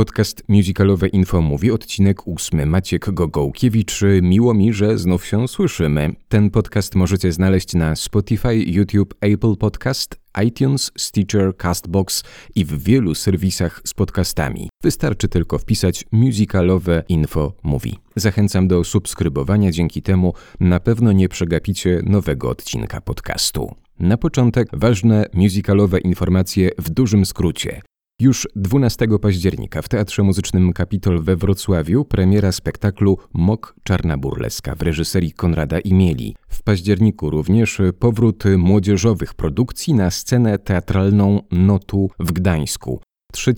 podcast musicalowe Info mówi, odcinek ósmy. Maciek Gogołkiewicz. Miło mi, że znów się słyszymy. Ten podcast możecie znaleźć na Spotify, YouTube, Apple Podcast, iTunes, Stitcher, Castbox i w wielu serwisach z podcastami. Wystarczy tylko wpisać musicalowe Info mówi. Zachęcam do subskrybowania, dzięki temu na pewno nie przegapicie nowego odcinka podcastu. Na początek ważne musicalowe informacje w dużym skrócie. Już 12 października w Teatrze Muzycznym Kapitol we Wrocławiu premiera spektaklu Mok Czarna Burleska w reżyserii Konrada Imieli. W październiku również powrót młodzieżowych produkcji na scenę teatralną Notu w Gdańsku. 3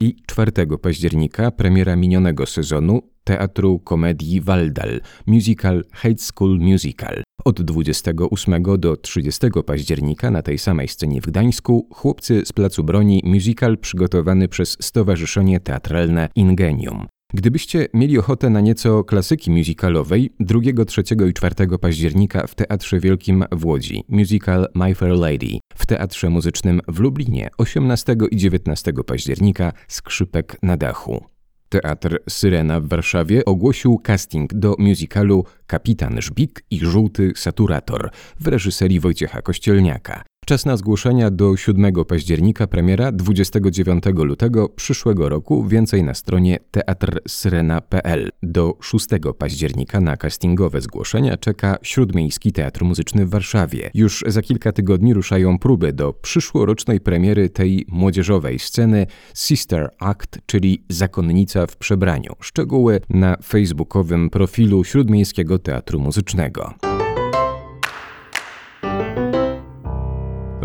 i 4 października premiera minionego sezonu Teatru Komedii Waldal, musical High School Musical. Od 28 do 30 października na tej samej scenie w Gdańsku Chłopcy z Placu Broni musical przygotowany przez Stowarzyszenie Teatralne Ingenium. Gdybyście mieli ochotę na nieco klasyki musicalowej, 2, 3 i 4 października w Teatrze Wielkim w Łodzi musical My Fair Lady, w Teatrze Muzycznym w Lublinie 18 i 19 października Skrzypek na dachu. Teatr Syrena w Warszawie ogłosił casting do musicalu Kapitan Żbik i Żółty Saturator w reżyserii Wojciecha Kościelniaka. Czas na zgłoszenia do 7 października, premiera 29 lutego przyszłego roku. Więcej na stronie teatrsyrena.pl. Do 6 października na castingowe zgłoszenia czeka Śródmiejski Teatr Muzyczny w Warszawie. Już za kilka tygodni ruszają próby do przyszłorocznej premiery tej młodzieżowej sceny Sister Act, czyli Zakonnica w przebraniu. Szczegóły na facebookowym profilu Śródmiejskiego Teatru Muzycznego.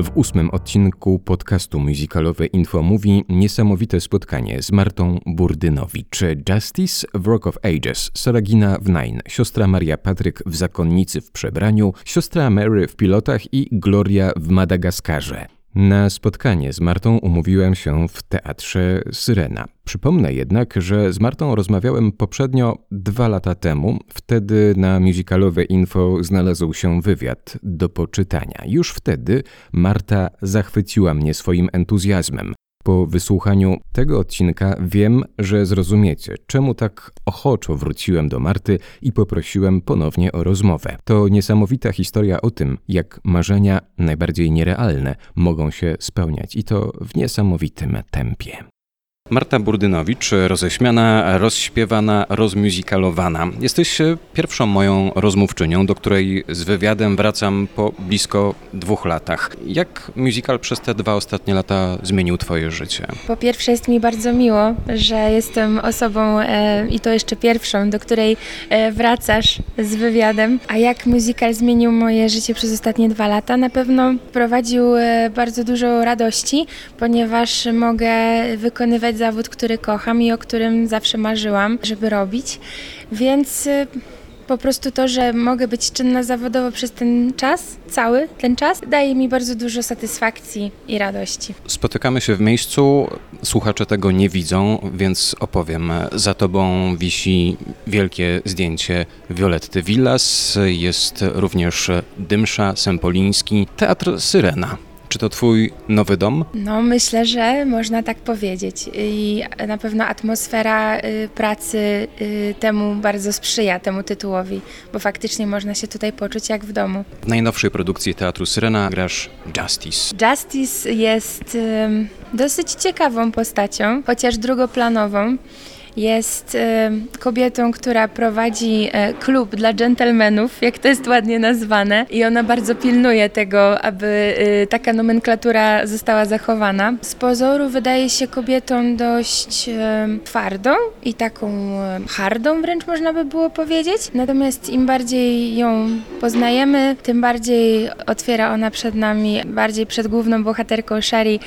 W ósmym odcinku podcastu musicalowe Info mówi niesamowite spotkanie z Martą Burdynowicz. Justice w Rock of Ages, Saragina w Nine, siostra Maria Patryk w Zakonnicy w przebraniu, siostra Mary w Pilotach i Gloria w Madagaskarze. Na spotkanie z Martą umówiłem się w teatrze Syrena. Przypomnę jednak, że z Martą rozmawiałem poprzednio dwa lata temu. Wtedy na musicalowe info znalazł się wywiad do poczytania. Już wtedy Marta zachwyciła mnie swoim entuzjazmem. Po wysłuchaniu tego odcinka wiem, że zrozumiecie, czemu tak ochoczo wróciłem do Marty i poprosiłem ponownie o rozmowę. To niesamowita historia o tym, jak marzenia, najbardziej nierealne, mogą się spełniać i to w niesamowitym tempie. Marta Burdynowicz, roześmiana, rozśpiewana, rozmuzykalowana. Jesteś e, pierwszą moją rozmówczynią, do której z wywiadem wracam po blisko dwóch latach. Jak musical przez te dwa ostatnie lata zmienił Twoje życie? Po pierwsze jest mi bardzo miło, że jestem osobą e, i to jeszcze pierwszą, do której e, wracasz z wywiadem. A jak musical zmienił moje życie przez ostatnie dwa lata? Na pewno wprowadził e, bardzo dużo radości, ponieważ mogę wykonywać zawód, który kocham i o którym zawsze marzyłam, żeby robić. Więc y, po prostu to, że mogę być czynna zawodowo przez ten czas, cały ten czas, daje mi bardzo dużo satysfakcji i radości. Spotykamy się w miejscu, słuchacze tego nie widzą, więc opowiem. Za tobą wisi wielkie zdjęcie Violetty Villas, jest również Dymsza Sempoliński, Teatr Syrena. Czy to twój nowy dom? No, myślę, że można tak powiedzieć. I na pewno atmosfera y, pracy y, temu bardzo sprzyja, temu tytułowi, bo faktycznie można się tutaj poczuć jak w domu. W najnowszej produkcji Teatru Syrena grasz Justice. Justice jest dosyć ciekawą postacią, chociaż drugoplanową. Jest e, kobietą, która prowadzi e, klub dla dżentelmenów, jak to jest ładnie nazwane, i ona bardzo pilnuje tego, aby e, taka nomenklatura została zachowana. Z pozoru wydaje się kobietą dość twardą i taką hardą wręcz można by było powiedzieć. Natomiast im bardziej ją poznajemy, tym bardziej otwiera ona przed nami, bardziej przed główną bohaterką Shari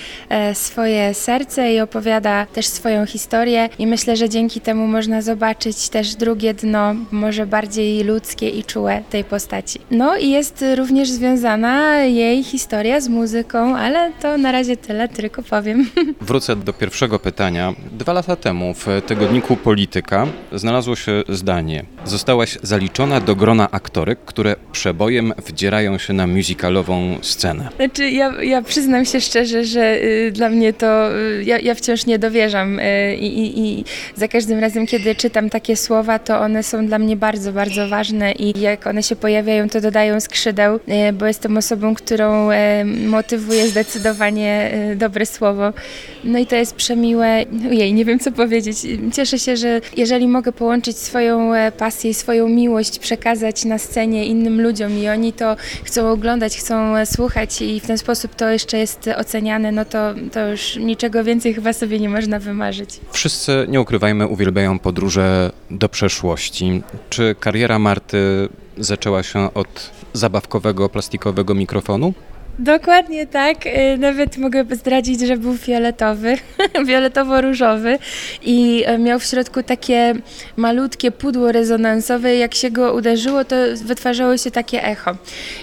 swoje serce i opowiada też swoją historię i myślę, że dzięki temu można zobaczyć też drugie dno, może bardziej ludzkie i czułe tej postaci. No i jest również związana jej historia z muzyką, ale to na razie tyle, tylko powiem. Wrócę do pierwszego pytania. Dwa lata temu w tygodniku Polityka znalazło się zdanie: Zostałaś zaliczona do grona aktorek, które przebojem wdzierają się na musicalową scenę. Znaczy, ja, ja przyznam się szczerze, że y, dla mnie to y, ja, ja, wciąż nie dowierzam y, i, i, za każdym razem, kiedy czytam takie słowa, to one są dla mnie bardzo, bardzo ważne i jak one się pojawiają, to dodają skrzydeł, y, bo jestem osobą, którą y, motywuje zdecydowanie y, dobre słowo. No i to jest przemiłe. Ojej, nie wiem co powiedzieć. Cieszę się, że jeżeli mogę połączyć swoją e, pasję i swoją miłość, przekazać na scenie innym ludziom i oni to chcą oglądać, chcą e, słuchać i w ten sposób to jeszcze jest oceniane, no to, to już niczego więcej chyba sobie nie można wymarzyć. Wszyscy, nie ukrywajmy, uwielbiają podróże do przeszłości. Czy kariera Marty zaczęła się od zabawkowego plastikowego mikrofonu? Dokładnie tak. Y, nawet mogę zdradzić, że był fioletowy, fioletowo-różowy i e, miał w środku takie malutkie pudło rezonansowe. Jak się go uderzyło, to wytwarzało się takie echo.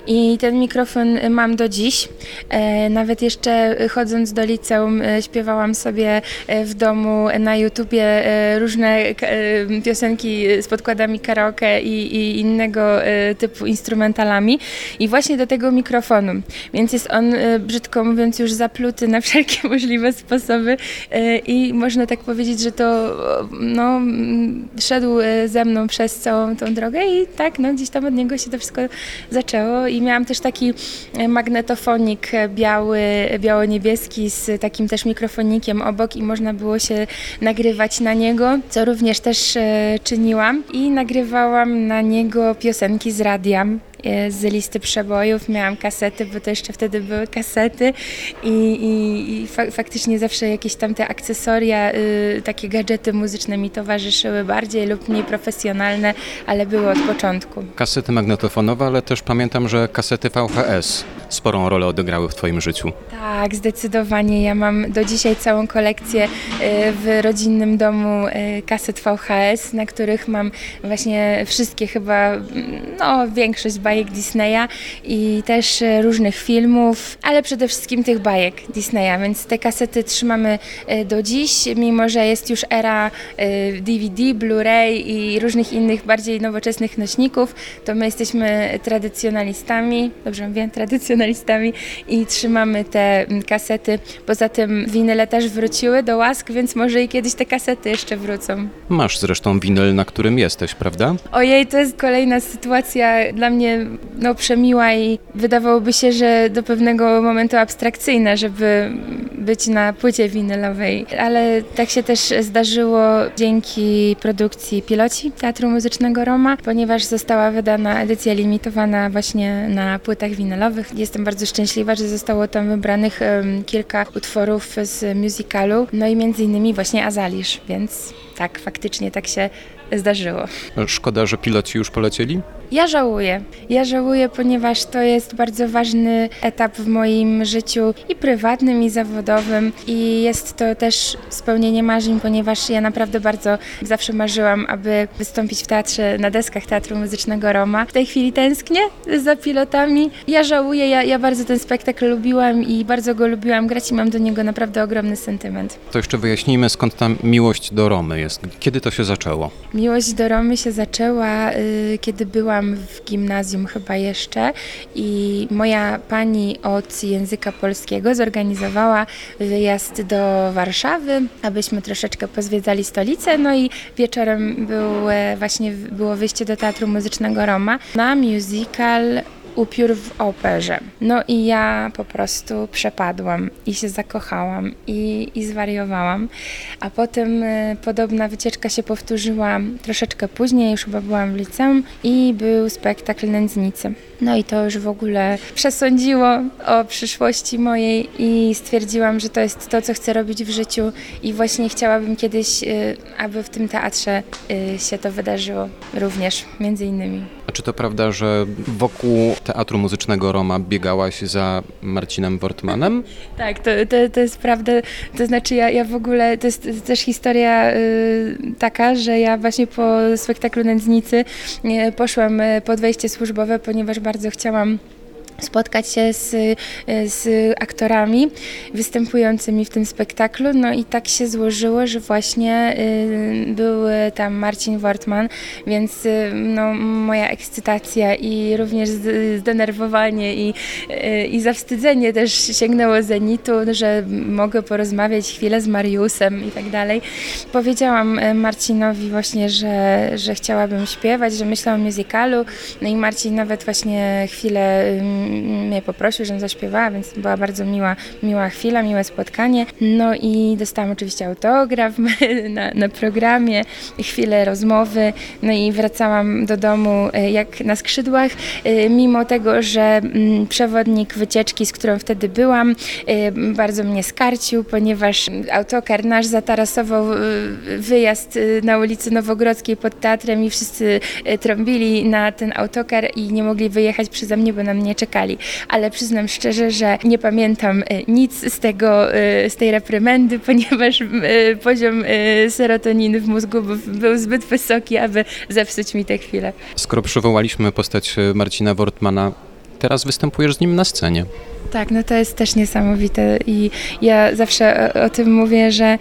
I ten mikrofon mam do dziś. E, nawet jeszcze chodząc do liceum e, śpiewałam sobie w domu na YouTubie różne piosenki z podkładami karaoke i, i innego typu instrumentalami. I właśnie do tego mikrofonu. Więc jest on, e, brzydko mówiąc, już zapluty na wszelkie możliwe sposoby. E, i można tak powiedzieć, że to no, szedł e, ze mną przez całą tą drogę i tak, no, gdzieś tam od niego się to wszystko zaczęło. I miałam też taki magnetofonik biały, biało-niebieski z takim też mikrofonikiem obok i można było się nagrywać na niego, co również też czyniłam. I nagrywałam na niego piosenki z radia. E, z listy przebojów, miałam kasety, bo to jeszcze wtedy były kasety i, i, i fa faktycznie zawsze jakieś tam te akcesoria, y, takie gadżety muzyczne mi towarzyszyły bardziej lub mniej profesjonalne, ale były od początku. Kasety magnetofonowe, ale też pamiętam, że kasety VHS sporą rolę odegrały w Twoim życiu. Tak, zdecydowanie. Ja mam do dzisiaj całą kolekcję y, w rodzinnym domu y, kaset VHS, na których mam właśnie wszystkie chyba, no większość bajek Disneya i też y, różnych filmów, ale przede wszystkim tych bajek Disneya, więc te kasety trzymamy do dziś, mimo że jest już era DVD, Blu-ray i różnych innych bardziej nowoczesnych nośników, to my jesteśmy tradycjonalistami, dobrze mówię, tradycjonalistami i trzymamy te kasety. Poza tym winyle też wróciły do łask, więc może i kiedyś te kasety jeszcze wrócą. Masz zresztą winyl, na którym jesteś, prawda? Ojej, to jest kolejna sytuacja dla mnie no, przemiła i wydawałoby się, że do pewnego momentu abstrakcyjna, żeby być na płycie winylowej, ale tak się też zdarzyło dzięki produkcji Piloci Teatru Muzycznego Roma, ponieważ została wydana edycja limitowana właśnie na płytach winylowych. Jest Jestem bardzo szczęśliwa, że zostało tam wybranych um, kilka utworów z musicalu, no i między innymi właśnie Azalisz, więc tak, faktycznie tak się zdarzyło. Szkoda, że piloci już polecieli? Ja żałuję. Ja żałuję, ponieważ to jest bardzo ważny etap w moim życiu i prywatnym, i zawodowym. I jest to też spełnienie marzeń, ponieważ ja naprawdę bardzo zawsze marzyłam, aby wystąpić w teatrze, na deskach Teatru Muzycznego Roma. W tej chwili tęsknię za pilotami. Ja żałuję, ja, ja bardzo ten spektakl lubiłam i bardzo go lubiłam grać i mam do niego naprawdę ogromny sentyment. To jeszcze wyjaśnijmy, skąd ta miłość do Romy jest. Kiedy to się zaczęło? Miłość do Romy się zaczęła, y, kiedy byłam w gimnazjum chyba jeszcze. I moja pani od języka polskiego zorganizowała wyjazd do Warszawy, abyśmy troszeczkę pozwiedzali stolicę, no i wieczorem był, e, właśnie było wyjście do Teatru Muzycznego Roma na musical upiór w operze. No i ja po prostu przepadłam i się zakochałam i, i zwariowałam. A potem y, podobna wycieczka się powtórzyła troszeczkę później, już chyba byłam w liceum i był spektakl Nędznicy. No i to już w ogóle przesądziło o przyszłości mojej i stwierdziłam, że to jest to, co chcę robić w życiu i właśnie chciałabym kiedyś, y, aby w tym teatrze y, się to wydarzyło również, między innymi. A czy to prawda, że wokół Teatru Muzycznego Roma biegałaś za Marcinem Wortmanem? Tak, to, to, to jest prawda. To znaczy ja, ja w ogóle, to jest też historia y, taka, że ja właśnie po spektaklu Nędznicy poszłam pod wejście służbowe, ponieważ bardzo chciałam spotkać się z, z aktorami występującymi w tym spektaklu. No i tak się złożyło, że właśnie y, był tam Marcin Wortman, więc y, no, moja ekscytacja i również zdenerwowanie i, y, i zawstydzenie też sięgnęło zenitu, że mogę porozmawiać chwilę z Mariusem i tak dalej. Powiedziałam Marcinowi właśnie, że, że chciałabym śpiewać, że myślę o musicalu, no i Marcin nawet właśnie chwilę mnie poprosił, żebym zaśpiewała, więc była bardzo miła, miła chwila, miłe spotkanie. No i dostałam oczywiście autograf na, na programie, chwilę rozmowy, no i wracałam do domu e, jak na skrzydłach, e, mimo tego, że mm, przewodnik wycieczki, z którą wtedy byłam, e, bardzo mnie skarcił, ponieważ autokar nasz zatarasował wyjazd na ulicy Nowogrodzkiej pod teatrem i wszyscy trąbili na ten autokar i nie mogli wyjechać przeze mnie, bo na mnie czekali ale przyznam szczerze, że nie pamiętam e, nic z tego, e, z tej reprymendy, ponieważ e, poziom serotoniny w mózgu był zbyt wysoki, aby zepsuć mi tę chwilę. Skoro przywołaliśmy postać Marcina Wortmana, teraz występujesz z nim na scenie. Tak, no to jest też niesamowite i ja zawsze o, o tym mówię, że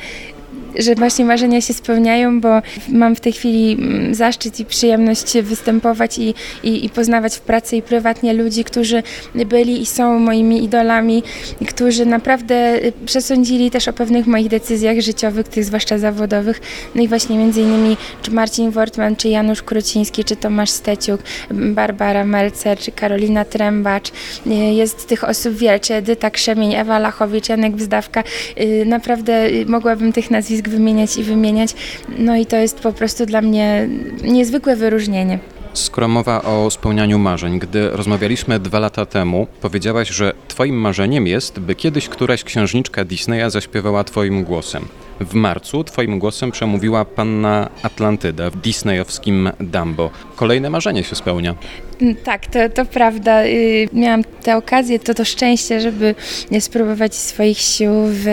że właśnie marzenia się spełniają, bo mam w tej chwili mm, zaszczyt i przyjemność występować i, i, i poznawać w pracy i prywatnie ludzi, którzy byli i są moimi idolami, którzy naprawdę y, przesądzili też o pewnych moich decyzjach życiowych, tych zwłaszcza zawodowych. No i właśnie między innymi czy Marcin Wortman, czy Janusz Kruciński, czy Tomasz Steciuk, Barbara Melcer, czy Karolina Trębacz. Y, jest tych osób wiele, czy Edyta Krzemień, Ewa Lachowicz, Janek Wzdawka. Y, naprawdę mogłabym tych nazwisk nazwisk wymieniać i wymieniać. No i to jest po prostu dla mnie niezwykłe wyróżnienie. Skoro mowa o spełnianiu marzeń, gdy rozmawialiśmy dwa lata temu, powiedziałaś, że Twoim marzeniem jest, by kiedyś któraś księżniczka Disneya zaśpiewała Twoim głosem. W marcu Twoim głosem przemówiła panna Atlantyda w disneyowskim Dumbo. Kolejne marzenie się spełnia. Mm, tak, to, to prawda. Y, miałam tę okazję, to to szczęście, żeby spróbować swoich sił w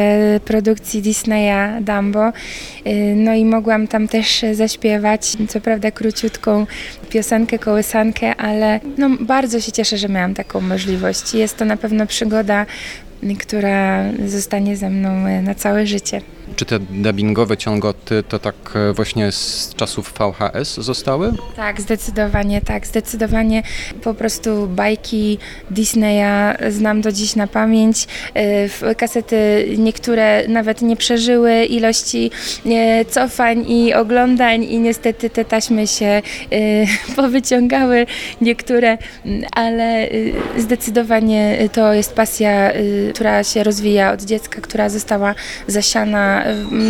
produkcji Disneya Dumbo. Y, no i mogłam tam też zaśpiewać, co prawda króciutką piosenkę, kołysankę, ale no, bardzo się cieszę, że miałam taką możliwość. Jest to na pewno przygoda która zostanie ze mną e, na całe życie. Czy te dubbingowe ciągoty to tak e, właśnie z czasów VHS zostały? Tak, zdecydowanie tak. Zdecydowanie po prostu bajki Disneya znam do dziś na pamięć. E, kasety niektóre nawet nie przeżyły ilości cofań i oglądań i niestety te taśmy się powyciągały niektóre, ale zdecydowanie to jest pasja która się rozwija od dziecka, która została zasiana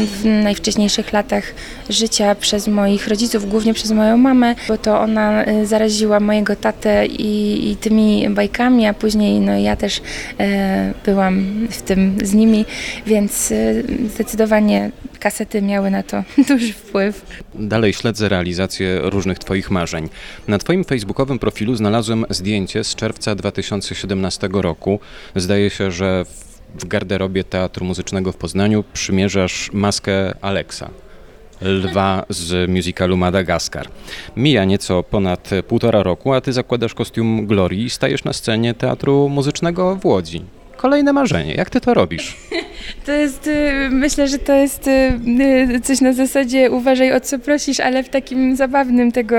w najwcześniejszych latach życia przez moich rodziców, głównie przez moją mamę, bo to ona y, zaraziła mojego tatę i, i tymi bajkami, a później no, ja też e, byłam w tym z nimi, więc e, zdecydowanie kasety miały na to duży wpływ. Dalej śledzę realizację różnych Twoich marzeń. Na Twoim facebookowym profilu znalazłem zdjęcie z czerwca 2017 roku. Zdaje się, że w garderobie Teatru Muzycznego w Poznaniu przymierzasz maskę Alexa lwa z musicalu Madagaskar. Mija nieco ponad półtora roku, a ty zakładasz kostium Glorii i stajesz na scenie Teatru Muzycznego w Łodzi. Kolejne marzenie. Jak ty to robisz? To jest, y, myślę, że to jest y, y, coś na zasadzie uważaj o co prosisz, ale w takim zabawnym tego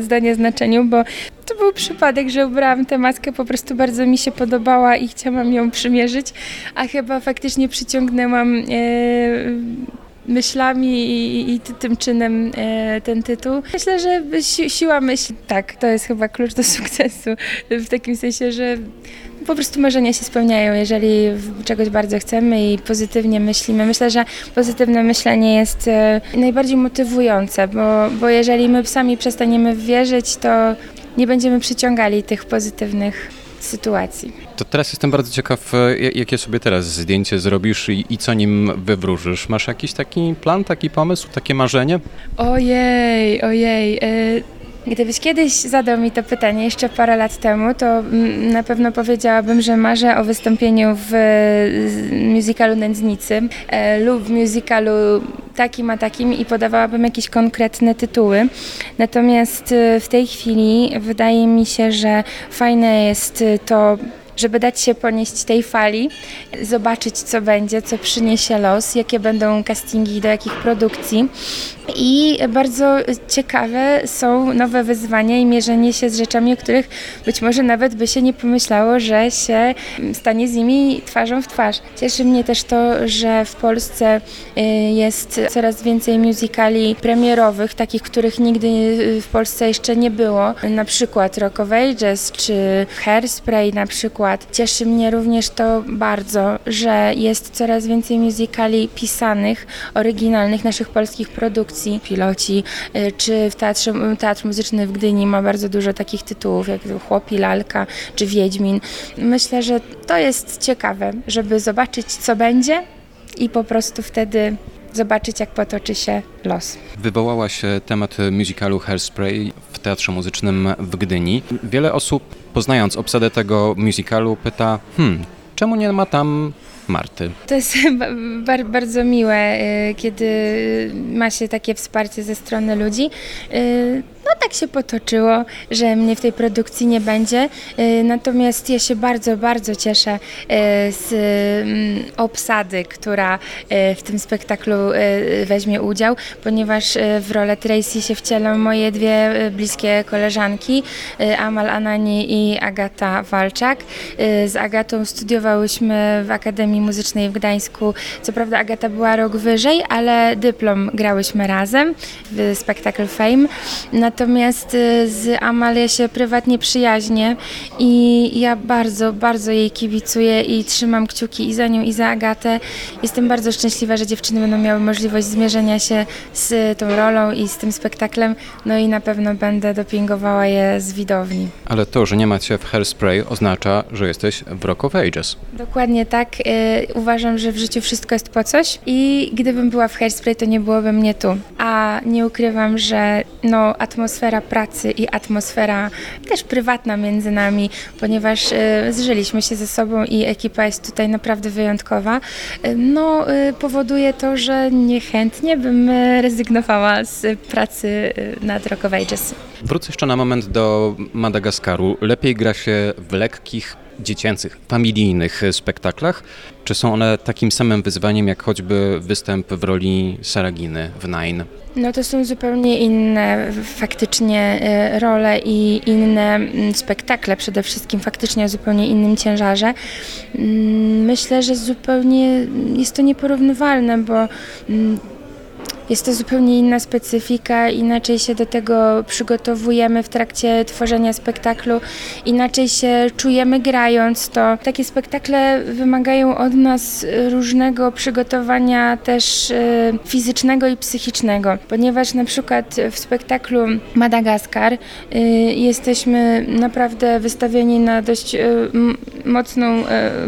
zdania znaczeniu, bo to był przypadek, że ubrałam tę maskę, po prostu bardzo mi się podobała i chciałam ją przymierzyć, a chyba faktycznie przyciągnęłam myślami i, i, tym czynem ten tytuł. Myślę, że si siła myśli, tak, to jest chyba klucz do sukcesu, w takim sensie, że po prostu marzenia się spełniają, jeżeli czegoś bardzo chcemy i pozytywnie myślimy. Myślę, że pozytywne myślenie jest e, najbardziej motywujące, bo, bo jeżeli my sami przestaniemy wierzyć, to nie będziemy przyciągali tych pozytywnych sytuacji. To teraz jestem bardzo ciekaw, e, jakie sobie teraz zdjęcie zrobisz i, i co nim wywróżysz. Masz jakiś taki plan, taki pomysł, takie marzenie? Ojej, ojej. Y, gdybyś kiedyś zadał mi to pytanie jeszcze parę lat temu, to na pewno powiedziałabym, że marzę o wystąpieniu w musicalu Nędznicy e, lub w musicalu takim a takim i podawałabym jakieś konkretne tytuły. Natomiast y, w tej chwili wydaje mi się, że fajne jest to żeby dać się ponieść tej fali, zobaczyć co będzie, co przyniesie los, jakie będą castingi do jakich produkcji. I bardzo ciekawe są nowe wyzwania i mierzenie się z rzeczami, o których być może nawet by się nie pomyślało, że się stanie z nimi twarzą w twarz. Cieszy mnie też to, że w Polsce y, jest coraz więcej musicali premierowych, takich, których nigdy w Polsce jeszcze nie było. Na przykład Rock of Ages czy Hairspray na przykład. Cieszy mnie również to bardzo, że jest coraz więcej musicali pisanych, oryginalnych naszych polskich produkcji produkcji, piloci, y, czy w teatrze, Teatr Muzyczny w Gdyni ma bardzo dużo takich tytułów, jak Chłopi, Lalka czy Wiedźmin. Myślę, że to jest ciekawe, żeby zobaczyć, co będzie i po prostu wtedy zobaczyć, jak potoczy się los. Wywołała się temat musicalu Hairspray w Teatrze Muzycznym w Gdyni. Wiele osób, poznając obsadę tego musicalu, pyta, hmm, czemu nie ma tam Marty. To jest bardzo miłe, y, kiedy ma się takie wsparcie ze strony ludzi. No tak się potoczyło, że mnie w tej produkcji nie będzie. Y, natomiast ja się bardzo, bardzo cieszę y, z mm, obsady, która y, w tym spektaklu weźmie udział, ponieważ w rolę Tracy się wcielą moje dwie bliskie koleżanki, Amal Anani i Agata Walczak. Z Agatą studiowałyśmy w Akademii Muzycznej w Gdańsku. Co prawda Agata była rok wyżej, ale dyplom grałyśmy razem w spektakl Fame. Natomiast y, z Amalia się prywatnie przyjaźnię i ja bardzo, bardzo jej kibicuję i trzymam kciuki i za nią, i za Agatę. Jestem bardzo szczęśliwa, że dziewczyny będą miały możliwość zmierzenia się z tą rolą i z tym spektaklem, no i na pewno będę dopingowała je z widowni. Ale to, że nie macie w Hairspray oznacza, że jesteś w Rock of Ages. Dokładnie tak. Y, uważam, że w życiu wszystko jest po coś i gdybym była w Hairspray, to nie byłoby mnie tu. A nie ukrywam, że no, atmosfera pracy i atmosfera też prywatna między nami, ponieważ e, zżyliśmy się ze sobą i ekipa jest tutaj naprawdę wyjątkowa, e, no e, powoduje to, że niechętnie bym rezygnowała z pracy nad Rock. Wrócę jeszcze na moment do Madagaskaru. Lepiej gra się w lekkich, dziecięcych, familijnych spektaklach? Czy są one takim samym wyzwaniem, jak choćby występ w roli Saraginy w Nine? No to są zupełnie inne faktycznie e, role i inne spektakle, przede wszystkim faktycznie o zupełnie innym ciężarze. Mm, myślę, że zupełnie jest to nieporównywalne, bo mm, jest to zupełnie inna specyfika, inaczej się do tego przygotowujemy w trakcie tworzenia spektaklu, inaczej się czujemy grając to. Takie spektakle wymagają od nas różnego przygotowania też e, fizycznego i psychicznego, ponieważ na przykład w spektaklu Madagaskar e, jesteśmy naprawdę wystawieni na dość e, mocną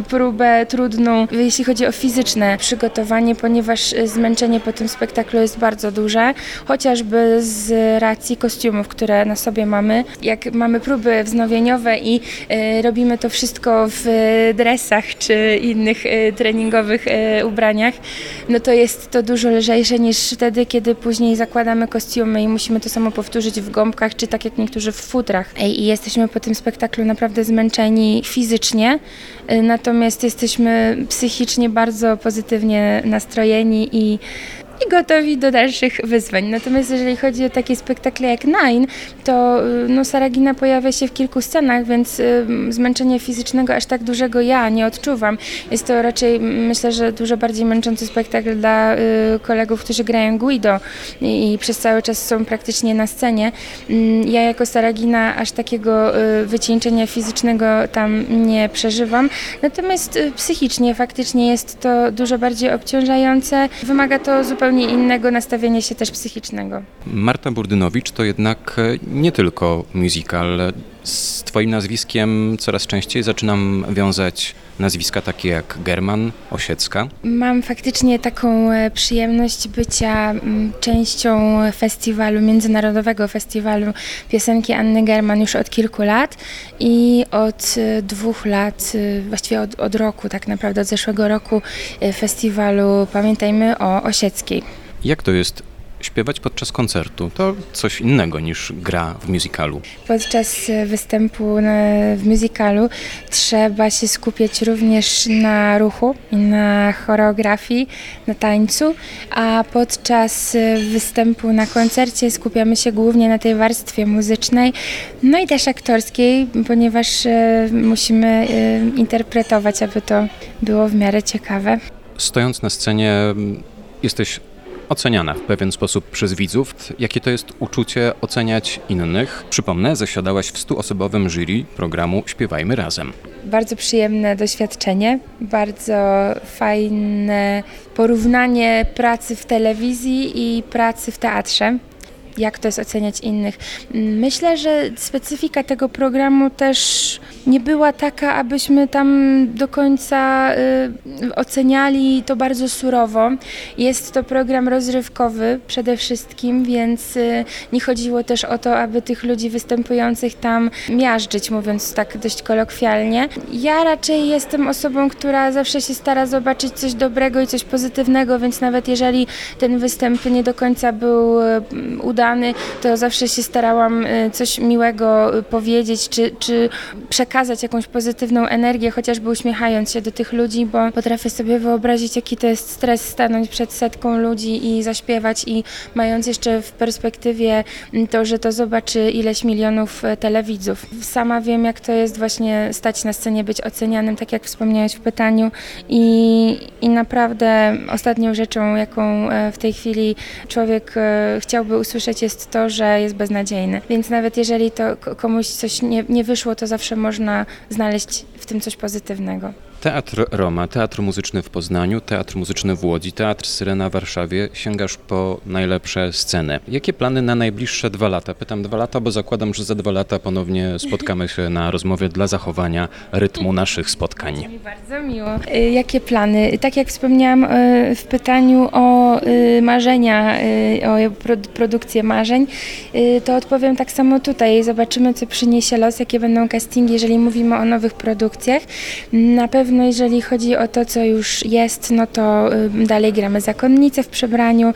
próbę, trudną, jeśli chodzi o fizyczne przygotowanie, ponieważ zmęczenie po tym spektaklu jest jest bardzo duże, chociażby z racji kostiumów, które na sobie mamy. Jak mamy próby wznowieniowe i y, robimy to wszystko w dresach czy innych y, treningowych y, ubraniach, no to jest to dużo lżejsze niż wtedy, kiedy później zakładamy kostiumy i musimy to samo powtórzyć w gąbkach, czy tak jak niektórzy w futrach. I jesteśmy po tym spektaklu naprawdę zmęczeni fizycznie, natomiast jesteśmy psychicznie bardzo pozytywnie nastrojeni i i gotowi do dalszych wyzwań. Natomiast jeżeli chodzi o takie spektakle jak Nine, to y, no, Saragina pojawia się w kilku scenach, więc y, zmęczenia fizycznego aż tak dużego ja nie odczuwam. Jest to raczej, myślę, że dużo bardziej męczący spektakl dla y, kolegów, którzy grają Guido i, przez cały czas są praktycznie na scenie. Mm, ja jako Saragina aż takiego wycieńczenia fizycznego tam nie przeżywam. Natomiast psychicznie faktycznie jest to dużo bardziej obciążające. Wymaga to zupełnie zupełnie innego nastawienia się też psychicznego. Marta Burdynowicz to jednak e, nie tylko musical. Z Twoim nazwiskiem coraz częściej zaczynam wiązać nazwiska takie jak German, Osiecka. Mam faktycznie taką e, przyjemność bycia mm, częścią festiwalu, międzynarodowego festiwalu piosenki Anny German już od kilku lat i od e, dwóch lat, e, właściwie od, od roku tak naprawdę, od zeszłego roku festiwalu Pamiętajmy o Osieckiej. Jak to jest śpiewać podczas koncertu to coś innego niż gra w musicalu. Podczas występu w musicalu trzeba się skupiać również na ruchu i na choreografii, na tańcu, a podczas występu na koncercie skupiamy się głównie na tej warstwie muzycznej, no i też aktorskiej, ponieważ e, musimy e, interpretować, aby to było w miarę ciekawe. Stojąc na scenie jesteś oceniana w pewien sposób przez widzów. Jakie to jest uczucie oceniać innych? Przypomnę, zasiadałaś w stuosobowym jury programu Śpiewajmy Razem. Bardzo przyjemne doświadczenie, bardzo fajne porównanie pracy w telewizji i pracy w teatrze jak to jest oceniać innych. Myślę, że specyfika tego programu też nie była taka, abyśmy tam do końca y, oceniali to bardzo surowo. Jest to program rozrywkowy przede wszystkim, więc y, nie chodziło też o to, aby tych ludzi występujących tam miażdżyć, mówiąc tak dość kolokwialnie. Ja raczej jestem osobą, która zawsze się stara zobaczyć coś dobrego i coś pozytywnego, więc nawet jeżeli ten występ nie do końca był y, udany, to zawsze się starałam y, coś miłego y, powiedzieć, czy, czy przekazać jakąś pozytywną energię, chociażby uśmiechając się do tych ludzi, bo potrafię sobie wyobrazić, jaki to jest stres stanąć przed setką ludzi i zaśpiewać i mając jeszcze w perspektywie to, że to zobaczy ileś milionów e, telewidzów. Sama wiem, jak to jest właśnie stać na scenie, być ocenianym, tak jak wspomniałeś w pytaniu i, i naprawdę ostatnią rzeczą, jaką e, w tej chwili człowiek e, chciałby usłyszeć jest to, że jest beznadziejny. Więc nawet jeżeli to komuś coś nie, nie wyszło, to zawsze można znaleźć w tym coś pozytywnego. Teatr Roma, Teatr Muzyczny w Poznaniu, Teatr Muzyczny w Łodzi, Teatr Syrena w Warszawie. Sięgasz po najlepsze sceny. Jakie plany na najbliższe dwa lata? Pytam dwa lata, bo zakładam, że za dwa lata ponownie spotkamy się na rozmowie dla zachowania rytmu naszych spotkań. Mi bardzo miło. Y, jakie plany? Tak jak wspomniałam y, w pytaniu o y, marzenia, o produkcję marzeń, to odpowiem tak samo tutaj. Zobaczymy, co przyniesie los, jakie będą castingi, jeżeli mówimy o nowych produkcjach. Na pewno jeżeli chodzi o to, co już jest, no to dalej gramy Zakonnicę w przebraniu,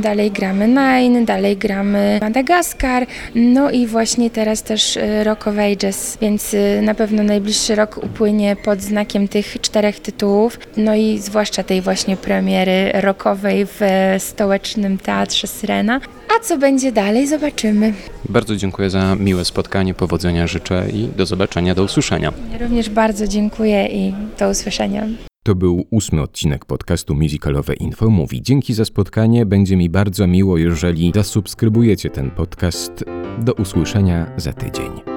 dalej gramy Nine, dalej gramy Madagaskar, no i właśnie teraz też y, Rock of Ages, więc y, na pewno najbliższy rok upłynie pod znakiem tych czterech tytułów, no i zwłaszcza tej właśnie premiery rockowej w stołecznym teatrze Syrena. A co będzie dalej, zobaczymy. Bardzo dziękuję za miłe spotkanie, powodzenia życzę i do zobaczenia, do usłyszenia. Ja również bardzo dziękuję i do usłyszenia. To był ósmy odcinek podcastu Musicalowe Info Mówi. Dzięki za spotkanie. Będzie mi bardzo miło, jeżeli zasubskrybujecie ten podcast. Do usłyszenia za tydzień.